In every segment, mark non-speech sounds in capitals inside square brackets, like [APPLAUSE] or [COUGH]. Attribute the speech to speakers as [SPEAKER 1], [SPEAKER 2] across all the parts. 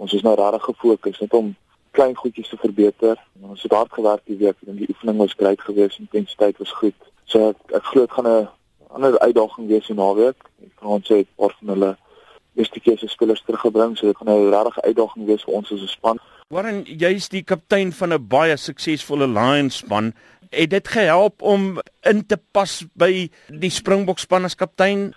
[SPEAKER 1] Ons is nou regtig gefokus net om klein goedjies te verbeter. Ons het hard gewerk die week en die oefening was great geweest, intensiteit was goed. So ek, ek glo dit gaan 'n ander uitdaging wees in naweek. Die Franse het paar van hulle eerste keer se spelers teruggebring, so dit gaan 'n regtig uitdaging wees vir ons as 'n span.
[SPEAKER 2] Warren, jy's die kaptein van 'n baie suksesvolle Lions span. Het dit gehelp om in te pas by die Springbok span as kaptein?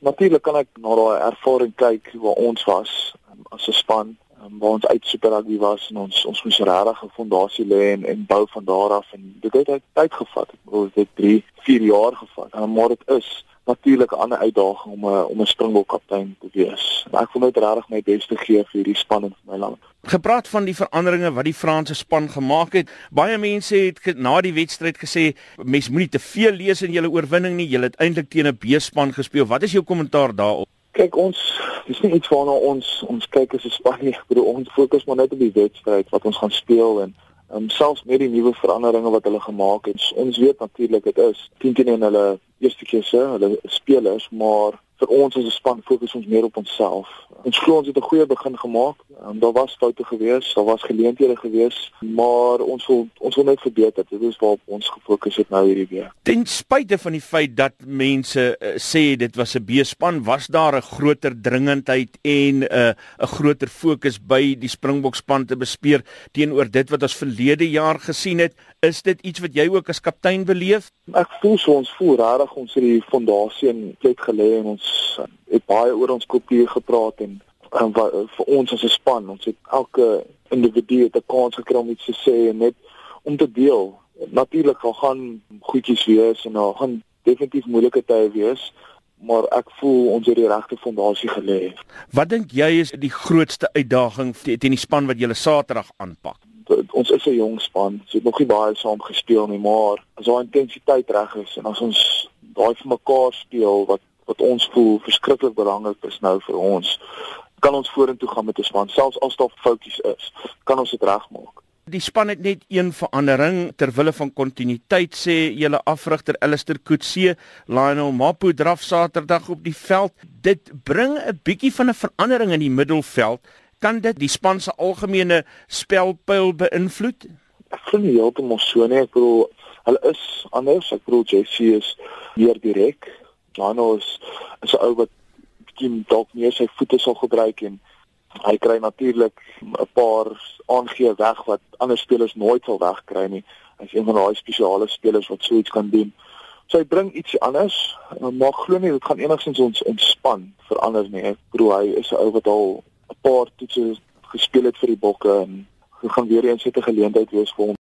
[SPEAKER 1] Natuurlik kan ek na daai ervaring kyk waar ons was as 'n span, um, waar ons uit Super Rugby was en ons ons moes regtig 'n fondasie lê en en bou van daar af en dit het tyd gevat. Bedoel dit 3, 4 jaar gevat. Um, maar dit is natuurlik 'n ander uitdaging om 'n om 'n Springbok kaptein te wees. En ek wil net regtig my bes te gee vir hierdie span en vir my land.
[SPEAKER 2] Gepraat van die veranderinge wat die Franse span gemaak het. Baie mense het na die wedstryd gesê mens moenie te veel lees in julle oorwinning nie. Julle het eintlik teen 'n B-span gespeel. Wat is jou kommentaar daarop?
[SPEAKER 1] Kyk ons, [LAUGHS] dis nie iets waarna ons ons kyk as 'n span nie. Ek bedoel ons fokus maar net op die wedstryd wat ons gaan speel en Um, selfs met die nuwe veranderinge wat hulle gemaak het. Ons weet natuurlik dit is 10 teen 1 hulle eerste keer se hulle spelers, maar ons as 'n span fokus ons meer op onsself. Ons glo ons het 'n goeie begin gemaak. Um, daar was foute gewees, daar was geleenthede gewees, maar ons wil ons wil net verbeter. Dit is waarop ons gefokus het nou hierdie week.
[SPEAKER 2] Ten spyte van die feit dat mense uh, sê dit was 'n B-span, was daar 'n groter dringendheid en 'n uh, 'n groter fokus by die Springbok span te bespeer teenoor dit wat ons verlede jaar gesien het. Is dit iets wat jy ook as kaptein beleef?
[SPEAKER 1] Ek voel so ons voel regtig ons het die fondasie in plek gelê en ons het baie oor ons kultuur gepraat en, en wat, vir ons as 'n span, ons het elke individu het 'n kans gekry om iets te sê en net om te deel. Natuurlik gaan gaan goedjies wees en daar gaan definitief moeilike tye wees, maar ek voel ons het die regte fondasie gelê.
[SPEAKER 2] Wat dink jy is die grootste uitdaging teen die span wat julle Saterdag aanpak?
[SPEAKER 1] Ons is 'n jong span, ons het nog nie baie saam gespeel nie, maar as daai intensiteit reg is en as ons daai vir mekaar speel wat wat ons voel verskriklik belangrik is nou vir ons. Kan ons vorentoe gaan met 'n span selfs as daar foutjies is, kan ons dit regmaak.
[SPEAKER 2] Die span het net een verandering ter wille van kontinuïteit sê julle afrigter Alistair Coetzee, Lionel Mapu draf Saterdag op die veld. Dit bring 'n bietjie van 'n verandering in die middelveld. Kan dit die span se algemene spelpyl beïnvloed?
[SPEAKER 1] Ek glo nie heeltemal so nie. Ek bedoel hulle is anders. Ek bedoel Jesse is meer direk Jano is is 'n ou wat bietjie dalk meer sy voete sal gebruik en hy kry natuurlik 'n paar aangee weg wat ander spelers nooit sal wegkry nie. Hy's een van daai spesiale spelers wat so iets kan doen. So hy bring iets anders, maar glo nie dit gaan enigsins ons ontspan verander nie. Ek glo hy is 'n ou wat al 'n paar toetse gespeel het vir die Bokke en gaan weer eens 'n geleentheid wees vir hom